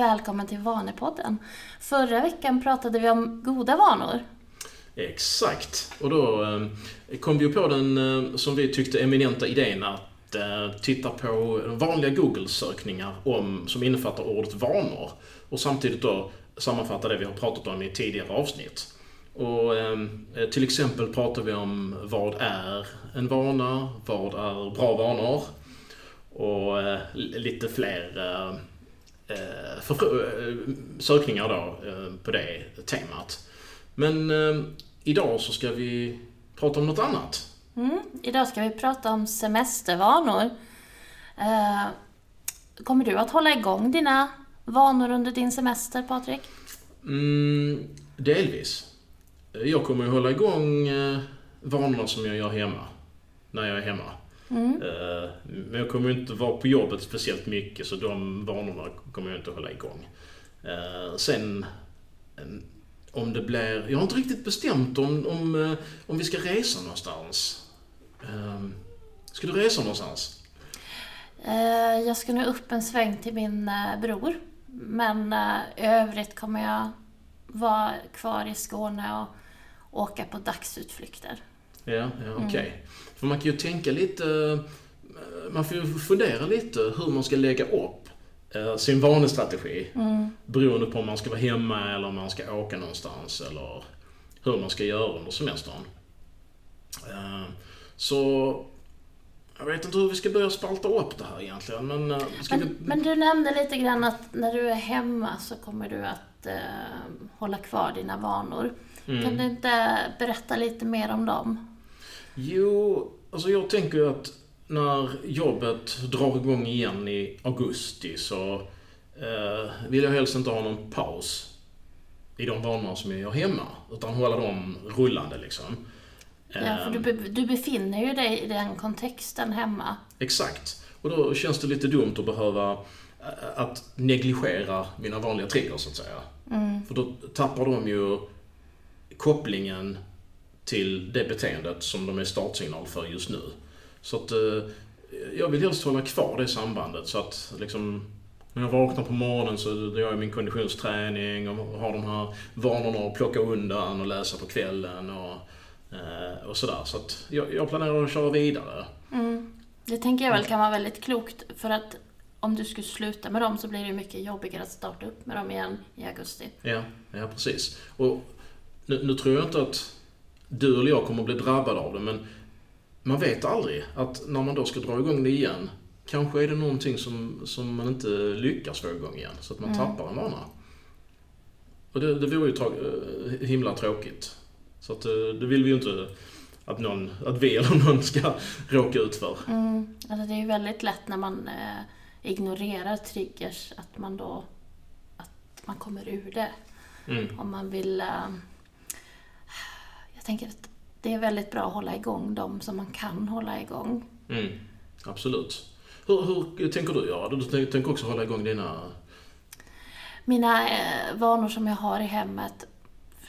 välkommen till Vanepodden. Förra veckan pratade vi om goda vanor. Exakt. Och då ehm, kom vi på den, ehm, som vi tyckte, eminenta idén att eh, titta på vanliga Google-sökningar om, som innefattar ordet vanor. Och samtidigt då sammanfatta det vi har pratat om i tidigare avsnitt. Och ehm, eh, till exempel pratar vi om vad är en vana? Vad är bra vanor? Och eh, lite fler sökningar då på det temat. Men idag så ska vi prata om något annat. Mm, idag ska vi prata om semestervanor. kommer du att hålla igång dina vanor under din semester, Patrik? Mm, delvis. Jag kommer att hålla igång eh, vanorna som jag gör hemma. När jag är hemma. Mm. Eh, men jag kommer inte vara på jobbet speciellt mycket så de vanorna kommer jag inte att hålla igång. Eh, sen om det blir... Jag har inte riktigt bestämt om, om, om vi ska resa någonstans. Ska du resa någonstans? Jag ska nu upp en sväng till min bror. Men i övrigt kommer jag vara kvar i Skåne och åka på dagsutflykter. Ja, ja okej. Okay. Mm. För man kan ju tänka lite, eh, man får ju fundera lite hur man ska lägga upp eh, sin vanestrategi. Mm. Beroende på om man ska vara hemma eller om man ska åka någonstans eller hur man ska göra under semestern. Eh, så jag vet inte hur vi ska börja spalta upp det här egentligen. Men, men, vi... men du nämnde lite grann att när du är hemma så kommer du att eh, hålla kvar dina vanor. Mm. Kan du inte berätta lite mer om dem? Jo, alltså jag tänker att när jobbet drar igång igen i augusti så eh, vill jag helst inte ha någon paus i de vanor som jag gör hemma. Utan hålla dem rullande liksom. Ja, för du, ehm. du befinner ju dig i den kontexten hemma. Exakt. Och då känns det lite dumt att behöva eh, att negligera mina vanliga triggers, så att säga. Mm. För då tappar de ju kopplingen till det beteendet som de är startsignal för just nu. Så att eh, jag vill helst hålla kvar det sambandet så att liksom när jag vaknar på morgonen så gör jag min konditionsträning och har de här vanorna att plocka undan och läsa på kvällen och, eh, och sådär. Så att jag, jag planerar att köra vidare. Mm. Det tänker jag väl kan vara väldigt klokt för att om du skulle sluta med dem så blir det mycket jobbigare att starta upp med dem igen i augusti. Ja, ja precis. Och nu, nu tror jag inte att du eller jag kommer att bli drabbade av det, men man vet aldrig att när man då ska dra igång det igen, kanske är det någonting som, som man inte lyckas få igång igen, så att man mm. tappar en vana. Och det, det vore ju tra eh, himla tråkigt. Så att, eh, det vill vi ju inte att, någon, att vi eller någon ska råka ut för. Mm. Alltså det är ju väldigt lätt när man eh, ignorerar triggers, att man då att man kommer ur det. Mm. Om man vill eh, jag tänker att det är väldigt bra att hålla igång de som man kan hålla igång. Mm, absolut. Hur, hur tänker du göra? Du tänker också hålla igång dina... Mina eh, vanor som jag har i hemmet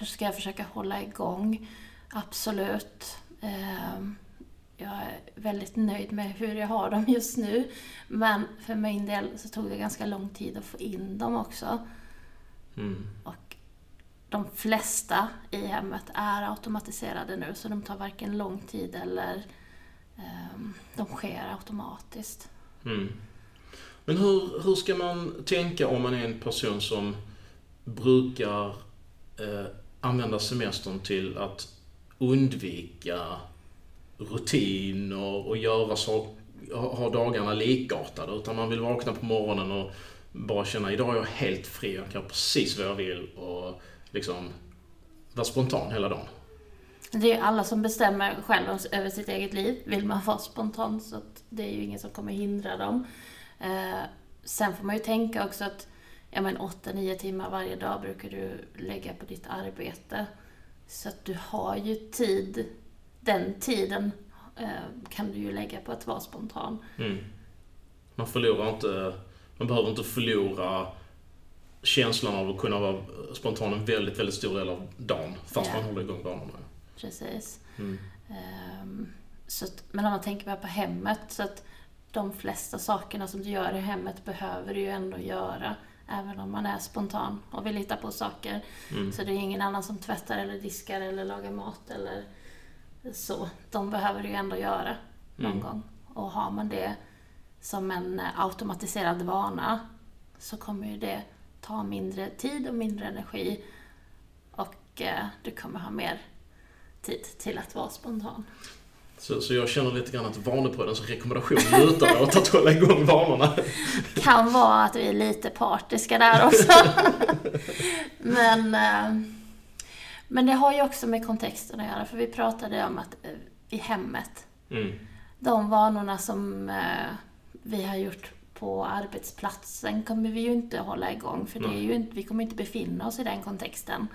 ska jag försöka hålla igång. Absolut. Eh, jag är väldigt nöjd med hur jag har dem just nu. Men för min del så tog det ganska lång tid att få in dem också. Mm. Och de flesta i hemmet är automatiserade nu, så de tar varken lång tid eller um, de sker automatiskt. Mm. Men hur, hur ska man tänka om man är en person som brukar eh, använda semestern till att undvika rutiner och göra saker, ha dagarna likartade. Utan man vill vakna på morgonen och bara känna idag är jag helt fri, jag kan göra precis vad jag vill. Och liksom vara spontan hela dagen. Det är alla som bestämmer själv över sitt eget liv. Vill man vara spontan så det är ju ingen som kommer hindra dem. Eh, sen får man ju tänka också att ja, men 8-9 timmar varje dag brukar du lägga på ditt arbete. Så att du har ju tid, den tiden eh, kan du ju lägga på att vara spontan. Mm. Man förlorar inte, man behöver inte förlora känslan av att kunna vara spontan en väldigt, väldigt stor del av dagen. Fast yeah. man håller igång banorna. Precis. Mm. Um, så att, men om man tänker bara på hemmet, så att de flesta sakerna som du gör i hemmet behöver du ju ändå göra. Även om man är spontan och vill hitta på saker. Mm. Så det är ingen annan som tvättar eller diskar eller lagar mat eller så. De behöver det ju ändå göra någon Mm. gång. Och har man det som en eh, automatiserad vana så kommer ju det ta mindre tid och mindre energi och eh, du kommer ha mer tid till att vara spontan. Så, så jag känner lite grann att Vanepoddens rekommendation lutar åt att hålla igång vanorna. Kan vara att vi är lite partiska där också. men, eh, men det har ju också med kontexten att göra, för vi pratade om att eh, i hemmet, Mm. de vanorna som vi har gjort på arbetsplatsen kommer vi ju inte hålla igång, för det är ju inte, vi kommer inte befinna oss i den kontexten.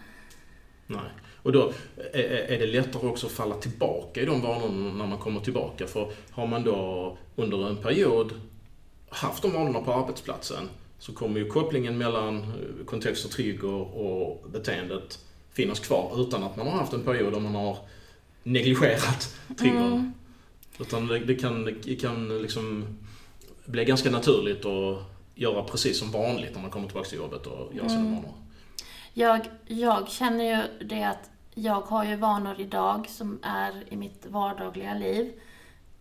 Nej. Och då är, är det lättare också att falla tillbaka i de vanorna när man kommer tillbaka. För har man då under en period haft de vanorna på arbetsplatsen så kommer ju kopplingen mellan eh, kontext och trigger och beteendet finnas kvar utan att man har haft en period där man har negligerat triggern. Mm. Utan det, det kan, det kan liksom bli ganska naturligt att göra precis som vanligt när man kommer tillbaka till jobbet och göra sina Mm. vanor. Jag, jag känner ju det att jag har ju vanor idag som är i mitt vardagliga liv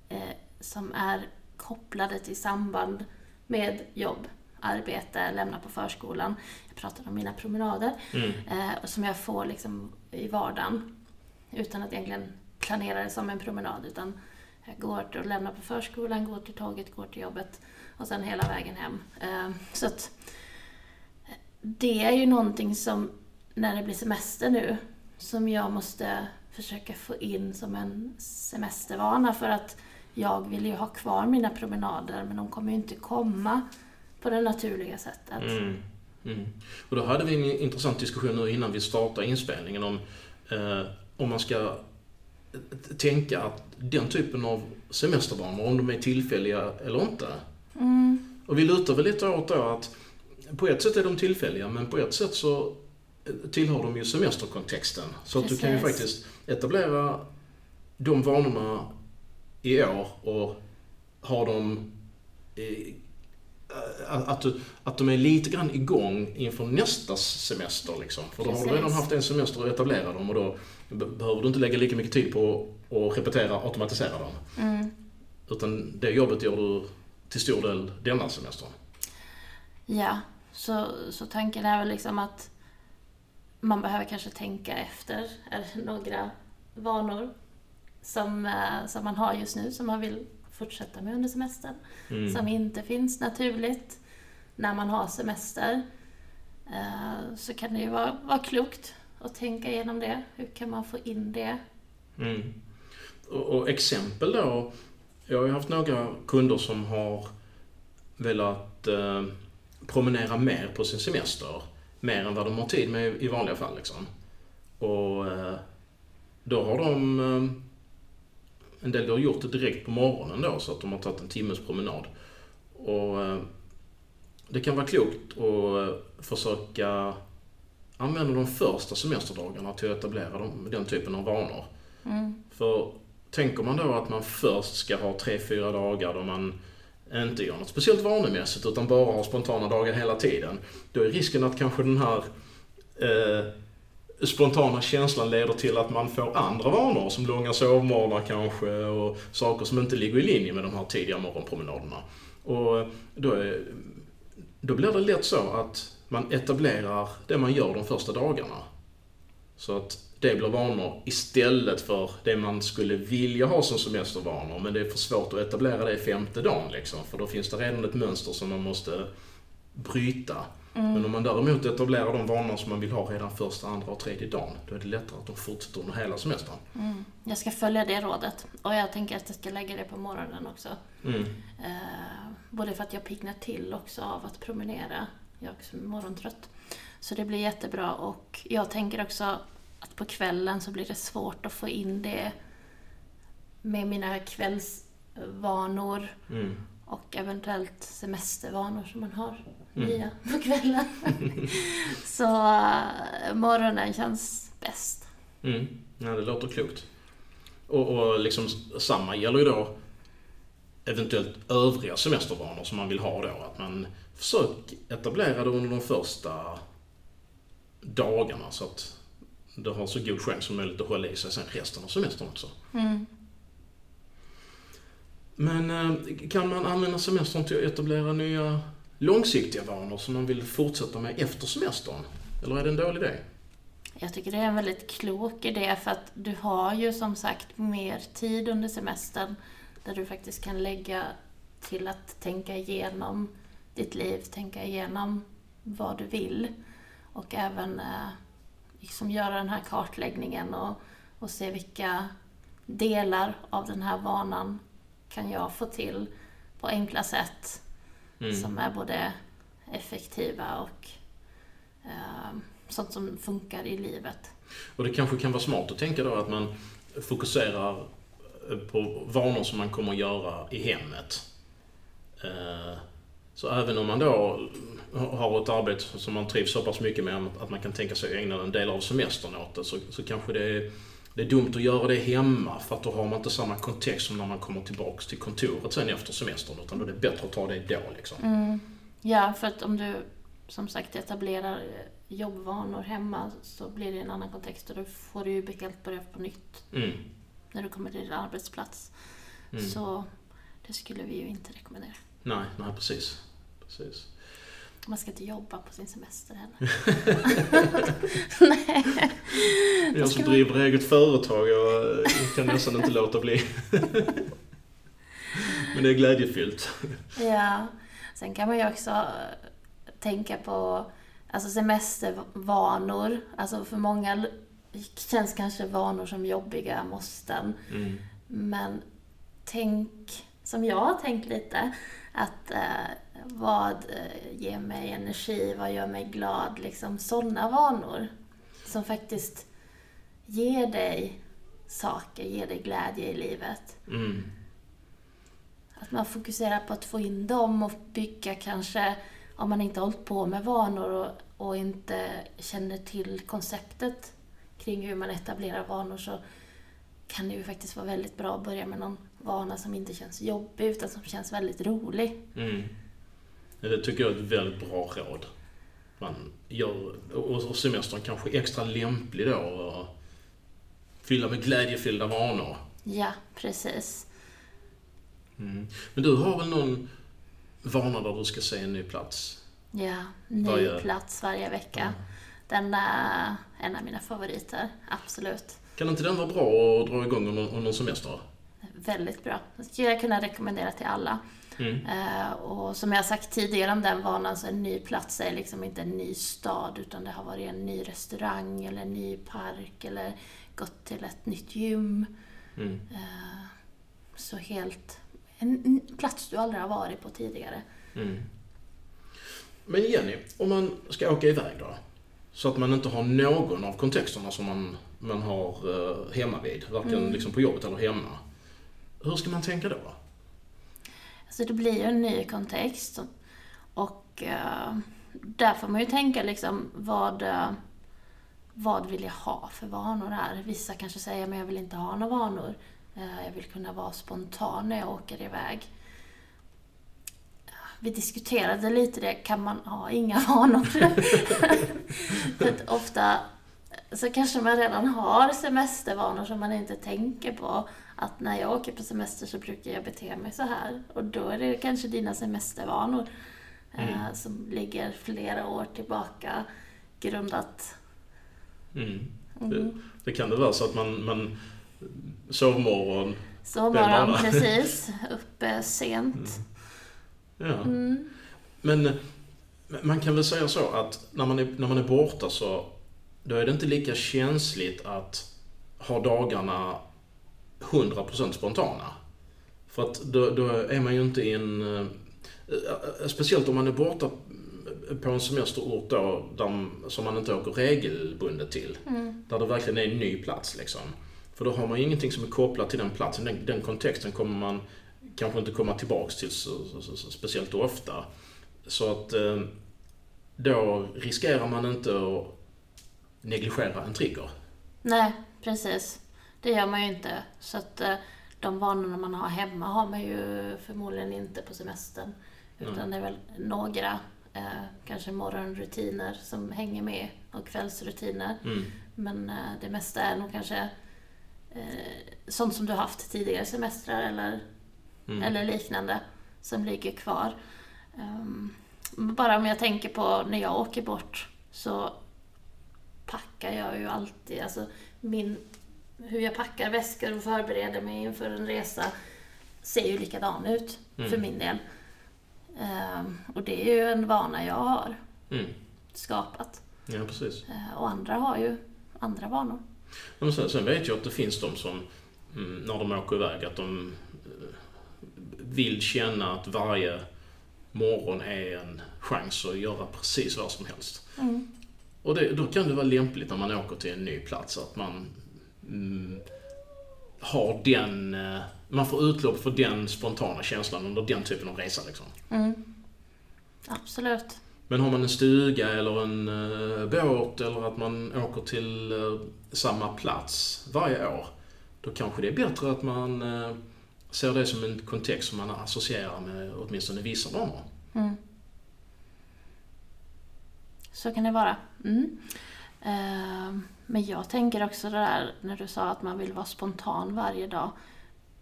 eh, som är kopplade till samband med jobb, arbete, lämna på förskolan. Jag pratar om mina promenader Mm. eh, och som jag får liksom i vardagen utan att egentligen planera det som en promenad utan jag går och lämnar på förskolan, går till tåget, går till jobbet och sen hela vägen hem. Ehm, så att eh, det är ju någonting som, när det blir semester nu, som jag måste försöka få in som en semestervana för att jag vill ju ha kvar mina promenader men de kommer ju inte komma på det naturliga sättet. Mm. Mm. Och då hade vi en intressant diskussion nu innan vi startade inspelningen om eh, om man ska tänka att den typen av semestervanor, om de är tillfälliga eller inte. Mm, Och vi lutar väl lite åt då att på ett sätt är de tillfälliga men på ett sätt så tillhör de ju semesterkontexten. Så att du kan ju faktiskt etablera de vanorna i år och ha dem att, att, de är lite grann igång inför nästa semester. Liksom. För då har du redan haft en semester att etablera dem och då be- behöver du inte lägga lika mycket tid på att repetera, automatisera dem. mm. Utan det jobbet gör du till stor del denna semestern. Ja, så, så tanken är väl liksom att man behöver kanske tänka efter några vanor som, eh, som man har just nu som man vill fortsätta med under semestern. Mm. Som inte finns naturligt när man har semester. Eh, Så kan det ju vara, vara klokt att tänka igenom det. Hur kan man få in det? Mm. Och, och exempel då. Jag har ju haft några kunder som har velat eh, promenera mer på sin semester. Mer än vad de har tid med i vanliga fall. Liksom. Och eh, då har de... En del har gjort det direkt på morgonen då, så att de har tagit en timmes promenad. Och eh, det kan vara klokt att eh, försöka använda de första semesterdagarna till att etablera de, den typen av vanor. Mm. För tänker man då att man först ska ha tre, fyra dagar då man inte gör något speciellt vanemässigt utan bara har spontana dagar hela tiden. Då är risken att kanske den här eh, spontana känslan leder till att man får andra vanor som långa sovmorgnar kanske och saker som inte ligger i linje med de här tidiga morgonpromenaderna. Och då, är, då blir det lätt så att man etablerar det man gör de första dagarna. Så att det blir vanor istället för det man skulle vilja ha som semestervanor. Men det är för svårt att etablera det femte dagen liksom. För då finns det redan ett mönster som man måste bryta. Men om man däremot etablerar de vanor som man vill ha redan första, andra och tredje dagen. Då är det lättare att de fortsätter under hela semestern. Mm. Jag ska följa det rådet. Och jag tänker att jag ska lägga det på morgonen också. Mm. Eh, både för att jag piggnar till också av att promenera. Jag är också morgontrött. Så det blir jättebra och jag tänker också att på kvällen så blir det svårt att få in det med mina kvällsvanor Mm. Och eventuellt semestervanor som man har Mm. nya på kvällen. så eh, morgonen känns bäst. Mm. Ja, det låter klokt. Och, och liksom samma gäller ju då eventuellt övriga semestervanor som man vill ha då. Att man försöker etablera det under de första dagarna så att det har så god chans som möjligt att hålla i sig sen resten av semestern också. Mm. Men eh, kan man använda semestern till att etablera nya långsiktiga vanor som man vill fortsätta med efter semestern? Eller är det en dålig idé? Jag tycker det är en väldigt klok idé för att du har ju som sagt mer tid under semestern där du faktiskt kan lägga till att tänka igenom ditt liv, tänka igenom vad du vill och även eh, liksom göra den här kartläggningen och, och se vilka delar av den här vanan kan jag få till på enkla sätt Mm. som är både effektiva och eh, sånt som funkar i livet. Och det kanske kan vara smart att tänka då att man fokuserar på vanor som man kommer att göra i hemmet. Eh, Så även om man då har ett arbete som man trivs så pass mycket med att man kan tänka sig att ägna en del av semestern åt det så, så kanske det är, det är dumt att göra det hemma för att då har man inte samma kontext som när man kommer tillbaks till kontoret sen efter semestern utan då är det bättre att ta det då liksom. Mm. Ja, för att om du som sagt etablerar jobbvanor hemma så blir det en annan kontext och då får du ju helt börja på nytt Mm. när du kommer till din arbetsplats. Mm. Så det skulle vi ju inte rekommendera. Nej, nej precis. precis. Man ska inte jobba på sin semester heller. Nej. Jag som driver eget företag, jag kan nästan inte låta bli. Men det är glädjefyllt. Ja. Sen kan man ju också eh, tänka på alltså semestervanor. Alltså för många känns kanske vanor som jobbiga måsten. Mm. Men tänk, som jag har tänkt lite, att eh, vad eh, ger mig energi, vad gör mig glad, liksom sådana vanor. Som faktiskt ger dig saker, ger dig glädje i livet. Mm. Att man fokuserar på att få in dem och bygga kanske, om man inte har hållit på med vanor och, och inte känner till konceptet kring hur man etablerar vanor så kan det ju faktiskt vara väldigt bra att börja med någon vana som inte känns jobbig utan som känns väldigt rolig. Mm. Det tycker jag är ett väldigt bra råd. Man gör, och semestern kanske extra lämplig då och fylla med glädjefyllda vanor. Ja, precis. Mm. Men du har väl någon vana där du ska se en ny plats? Ja, ny Varje- plats varje vecka. Mm. Den är en av mina favoriter, absolut. Kan inte den vara bra att dra igång under, en semester? Väldigt bra. Det skulle jag kunna rekommendera till alla. Mm. Eh, och som jag sagt tidigare om den vanan så en ny plats är liksom inte en ny stad utan det har varit en ny restaurang eller en ny park eller gått till ett nytt gym. Mm. Eh, så helt... En plats du aldrig har varit på tidigare. Mm. Men Jenny, om man ska åka iväg då? Så att man inte har någon av kontexterna som man, man har eh, hemma vid, varken Mm. liksom på jobbet eller hemma. Hur ska man tänka då? Alltså det blir ju en ny kontext. Och eh, där får man ju tänka liksom vad, eh, vad vill jag ha för vanor här? Vissa kanske säger men jag vill inte ha några vanor. Eh, jag vill kunna vara spontan när jag åker iväg. Vi diskuterade lite det, kan man ha inga vanor? för att ofta så kanske man redan har semestervanor som man inte tänker på att när jag åker på semester så brukar jag bete mig så här. Och då är det kanske dina semestervanor eh, som ligger flera år tillbaka grundat. Mm. Mm. Det, det kan det vara så att man, man sovmorgon, Sovmorgon, precis. Uppe sent. ja. Mm. Men eh, man kan väl säga så att när man, är, när man är borta så då är det inte lika känsligt att ha dagarna 100% spontana. För att då, då är man ju inte i en... eh, Speciellt om man är borta på en semesterort då, där, som man inte åker regelbundet till. Mm. Där det verkligen är en ny plats liksom. För då har man ju ingenting som är kopplat till den platsen. Den, den kontexten kommer man kanske inte komma tillbaks till så, så, så, så speciellt ofta. Så att eh, då riskerar man inte att negligera en trigger. Nej, precis. Det gör man ju inte. Så att eh, de vanorna man har hemma har man ju förmodligen inte på semestern. Utan Mm. det är väl några, eh, kanske morgonrutiner som hänger med och kvällsrutiner. Mm. Men eh, det mesta är nog kanske eh, sånt som du haft tidigare semestrar eller, Mm. eller liknande som ligger kvar. Ehm, bara om jag tänker på när jag åker bort så packar jag ju alltid, alltså min, hur jag packar väskor och förbereder mig inför en resa ser ju likadan ut Mm. för min del. Ehm, och det är ju en vana jag har Mm. skapat. Ja, precis. Eh, och andra har ju andra vanor. Men sen, sen vet jag att det finns de som, mm, när de åker iväg, att de eh, vill känna att varje morgon är en chans att göra precis vad som helst. Mm. Och det, då kan det vara lämpligt när man åker till en ny plats att man mm, har den, eh, man får utlopp för den spontana känslan under den typen av resa liksom. Mm. Absolut. Men har man en stuga eller en uh, båt eller att man åker till eh, samma plats varje år. Då kanske det är bättre att man eh, ser det som en kontext som man associerar med åtminstone vissa vanor. Mm. Så kan det vara. Mm. Ehm, men jag tänker också det där när du sa att man vill vara spontan varje dag.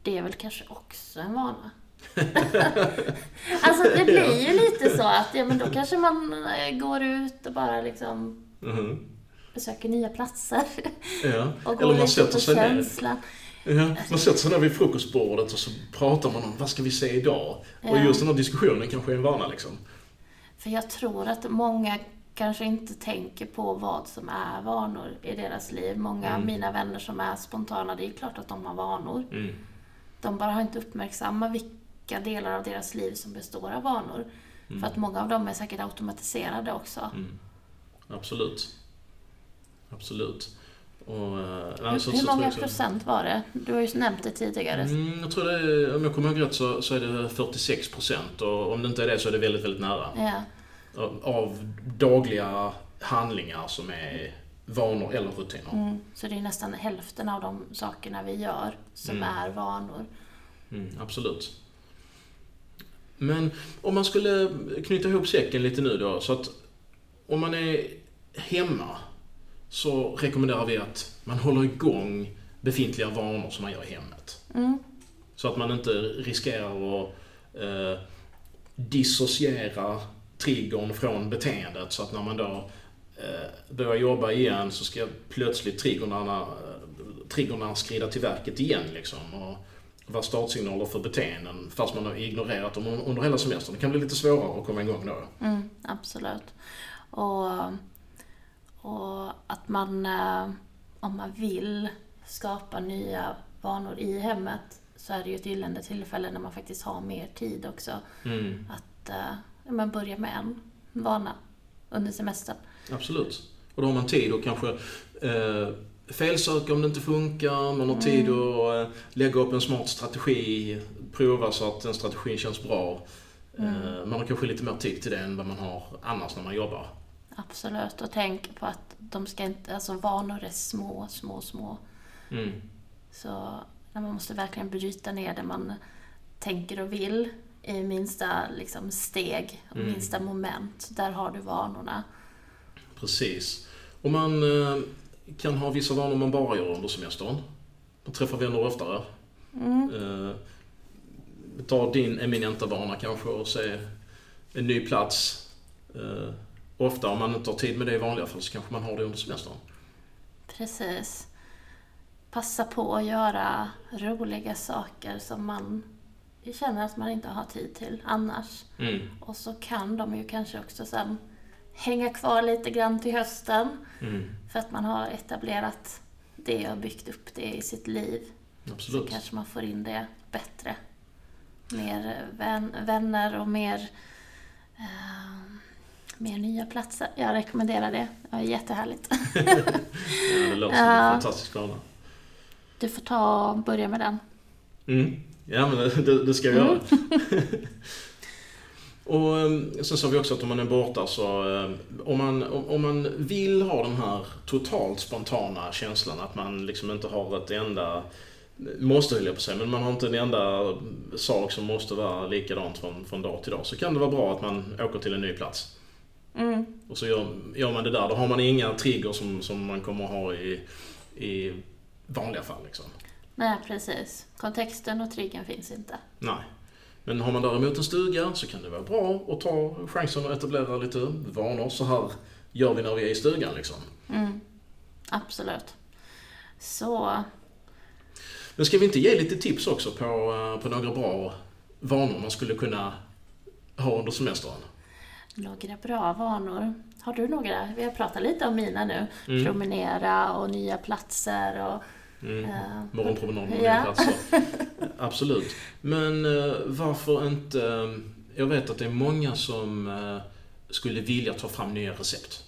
Det är väl kanske också en vana? alltså det blir ju lite så att ja, men då kanske man eh, går ut och bara liksom Mhm. besöker nya platser. Ja. Och går Eller man sätter på sig känslan. Ja, man sätter sig där vid frukostbordet och så pratar man om vad ska vi se idag? Och Ja. just den här diskussionen kanske är en vana liksom. För jag tror att många kanske inte tänker på vad som är vanor i deras liv. Många av Mm. mina vänner som är spontana, det är klart att de har vanor. Mm. De bara har inte uppmärksammat vilka delar av deras liv som består av vanor. För att många av dem är säkert automatiserade också. Mm. Absolut. Absolut. Och, nej, Hur, hur många procent var det? Du har ju nämnt det tidigare. Mm, jag tror det är, om jag kommer ihåg rätt så, så är det 46 procent och om det inte är det så är det väldigt, väldigt nära. Ja, Av- dagliga handlingar som är vanor eller rutiner. mm. Så det är nästan hälften av de sakerna vi gör som Mm. är vanor. Mm, absolut. Men om man skulle knyta ihop säcken lite nu då, så att om man är hemma så rekommenderar vi att man håller igång befintliga vanor som man gör i hemmet. Mm. Så att man inte riskerar att eh, dissociera triggern från beteendet så att när man då eh, börjar jobba igen så ska plötsligt triggerna, eh, skrida till verket igen liksom. Och vara startsignaler för beteenden fast man har ignorerat dem under hela semestern. Det kan bli lite svårare att komma igång då. Mm, absolut. Och, och att man, eh, om man vill skapa nya vanor i hemmet så är det ju ett gyllene tillfälle när man faktiskt har mer tid också. Mm, Att men börja med en vana under semestern. absolut. Och då har man tid att kanske eh, felsöka om det inte funkar. Man har tid att eh, lägga upp en smart strategi, prova så att den strategin känns bra. Eh, man har kanske lite mer tid till det än vad man har annars när man jobbar. Absolut. Och tänk på att de ska inte, alltså vanor är små, små, små. Mm. Så man måste verkligen bryta ner det man tänker och vill i minsta liksom, steg och Mm. minsta moment. Där har du vanorna. Precis. Och man eh, kan ha vissa vanor man bara gör under semestern. Man träffar vänner oftare. Mm. Eh, ta din eminenta vana kanske och se en ny plats. Eh, ofta om man inte har tid med det i vanliga fall så kanske man har det under semestern. Precis. Passa på att göra roliga saker som man känner att man inte har tid till annars. Mm. Och så kan de ju kanske också sen hänga kvar lite grann till hösten. Mm. För att man har etablerat det och byggt upp det i sitt liv. Så Absolut. kanske man får in det bättre. Mer vän, vänner och mer, eh, mer nya platser. Jag rekommenderar det. Det är jättehärligt. Ja, det låter som en fantastisk vana. Du får ta och börja med den. Mm. Ja, men det, det, ska jag göra. och eh, sen sa vi också att om man är borta så, eh, om man, om, man vill ha den här totalt spontana känslan att man liksom inte har ett enda måste höll jag på att säga, men man har inte en enda sak som måste vara likadant från, från dag till dag. Så kan det vara bra att man åker till en ny plats. Mm. Och så gör, gör man det där. Då har man inga trigger som, som man kommer att ha i, i vanliga fall. Liksom. Nej, precis. Kontexten och triggern finns inte. Nej. Men har man däremot en stuga så kan det vara bra att ta chansen att etablera lite vanor. Så här gör vi när vi är i stugan liksom. Mm. Absolut. Så, Men ska vi inte ge lite tips också på, eh, på några bra vanor man skulle kunna ha under semestern? några bra vanor. Har du några? Vi har pratat lite om mina nu. Mm. Promenera och nya platser och... Mm. eh, Morgonpromenad platser. Absolut. Men eh, varför inte... eh, Jag vet att det är många som eh, skulle vilja ta fram nya recept.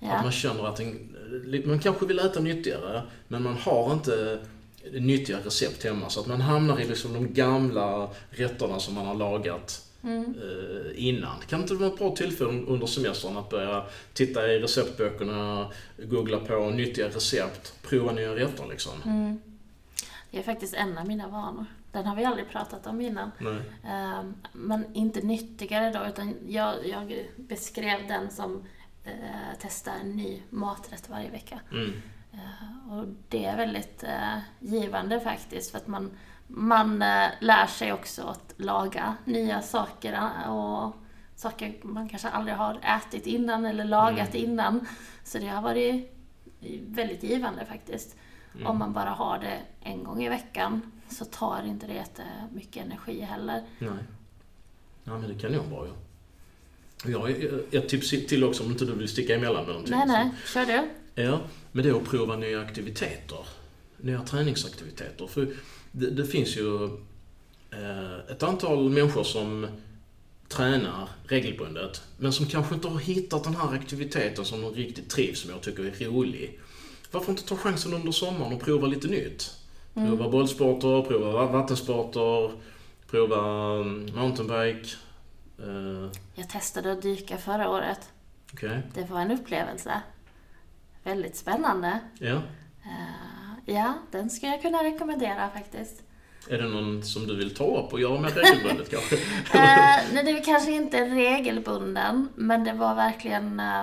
Att ja. man känner att en, man kanske vill äta nyttigare, men man har inte nyttiga recept hemma. Så att man hamnar i liksom de gamla rätterna som man har lagat Mm. eh, innan. Kan inte det vara ett bra tillfälle under semestern att börja titta i receptböckerna, googla på nyttiga recept, prova nya rätter liksom? Mm. Det är faktiskt en av mina vanor. Den har vi aldrig pratat om innan. Nej. Ehm, men inte nyttigare då, utan jag, jag beskrev den som eh, testa en ny maträtt varje vecka. Mm. Eh, och det är väldigt eh, givande faktiskt, för att man, man eh, lär sig också att laga nya saker eh, och saker man kanske aldrig har ätit innan eller lagat innan. Så det har varit väldigt givande faktiskt. Mm. Om man bara har det en gång i veckan så tar inte det jättemycket energi heller. Nej. Ja, men det kan nog vara ju. Jag har ett tips till också om inte du vill sticka emellan med någonting. Nej, nej, kör du. Ja, men det är att prova nya aktiviteter. Nya träningsaktiviteter. För det, det finns ju eh, ett antal människor som tränar regelbundet, men som kanske inte har hittat den här aktiviteten som de riktigt trivs med och tycker är rolig. Varför inte ta chansen under sommaren och prova lite nytt? Prova bollsporter, prova va- vattensporter, prova mm, mountainbike. Eh, Jag testade att dyka förra året. Okej, Det var en upplevelse. Väldigt spännande. ja. Ja, den skulle jag kunna rekommendera faktiskt. Är det någon som du vill ta upp och göra mer regelbundet kanske? Eh, nej, det är kanske inte regelbunden, men det var verkligen eh,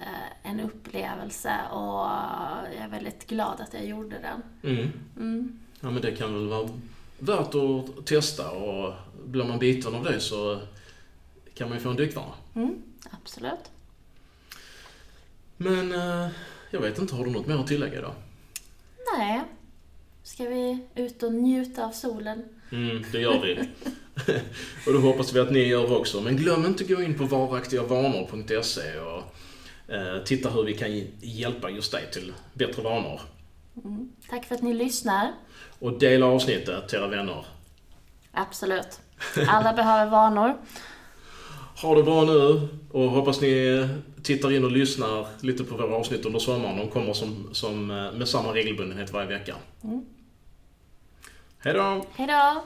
eh, en upplevelse och jag är väldigt glad att jag gjorde den. Mm. Mm. Ja men det kan väl vara värt att testa och blir man biten av det så kan man ju få en dykvana. Mm, absolut. Men eh, jag vet inte, har du något mer att tillägga idag? Nej. Ska vi ut och njuta av solen? Mm, det gör vi. och det hoppas vi att ni gör också. Men glöm inte att gå in på varaktigavanor.se och eh, titta hur vi kan hjälpa just dig till bättre vanor. Mm. Tack för att ni lyssnar. Och dela avsnittet till era vänner. Absolut. Alla behöver vanor. Ha det bra nu och hoppas ni tittar in och lyssnar lite på våra avsnitt under sommaren. De kommer som, som, eh, med samma regelbundenhet varje vecka. Mm. Hej då! Hej då!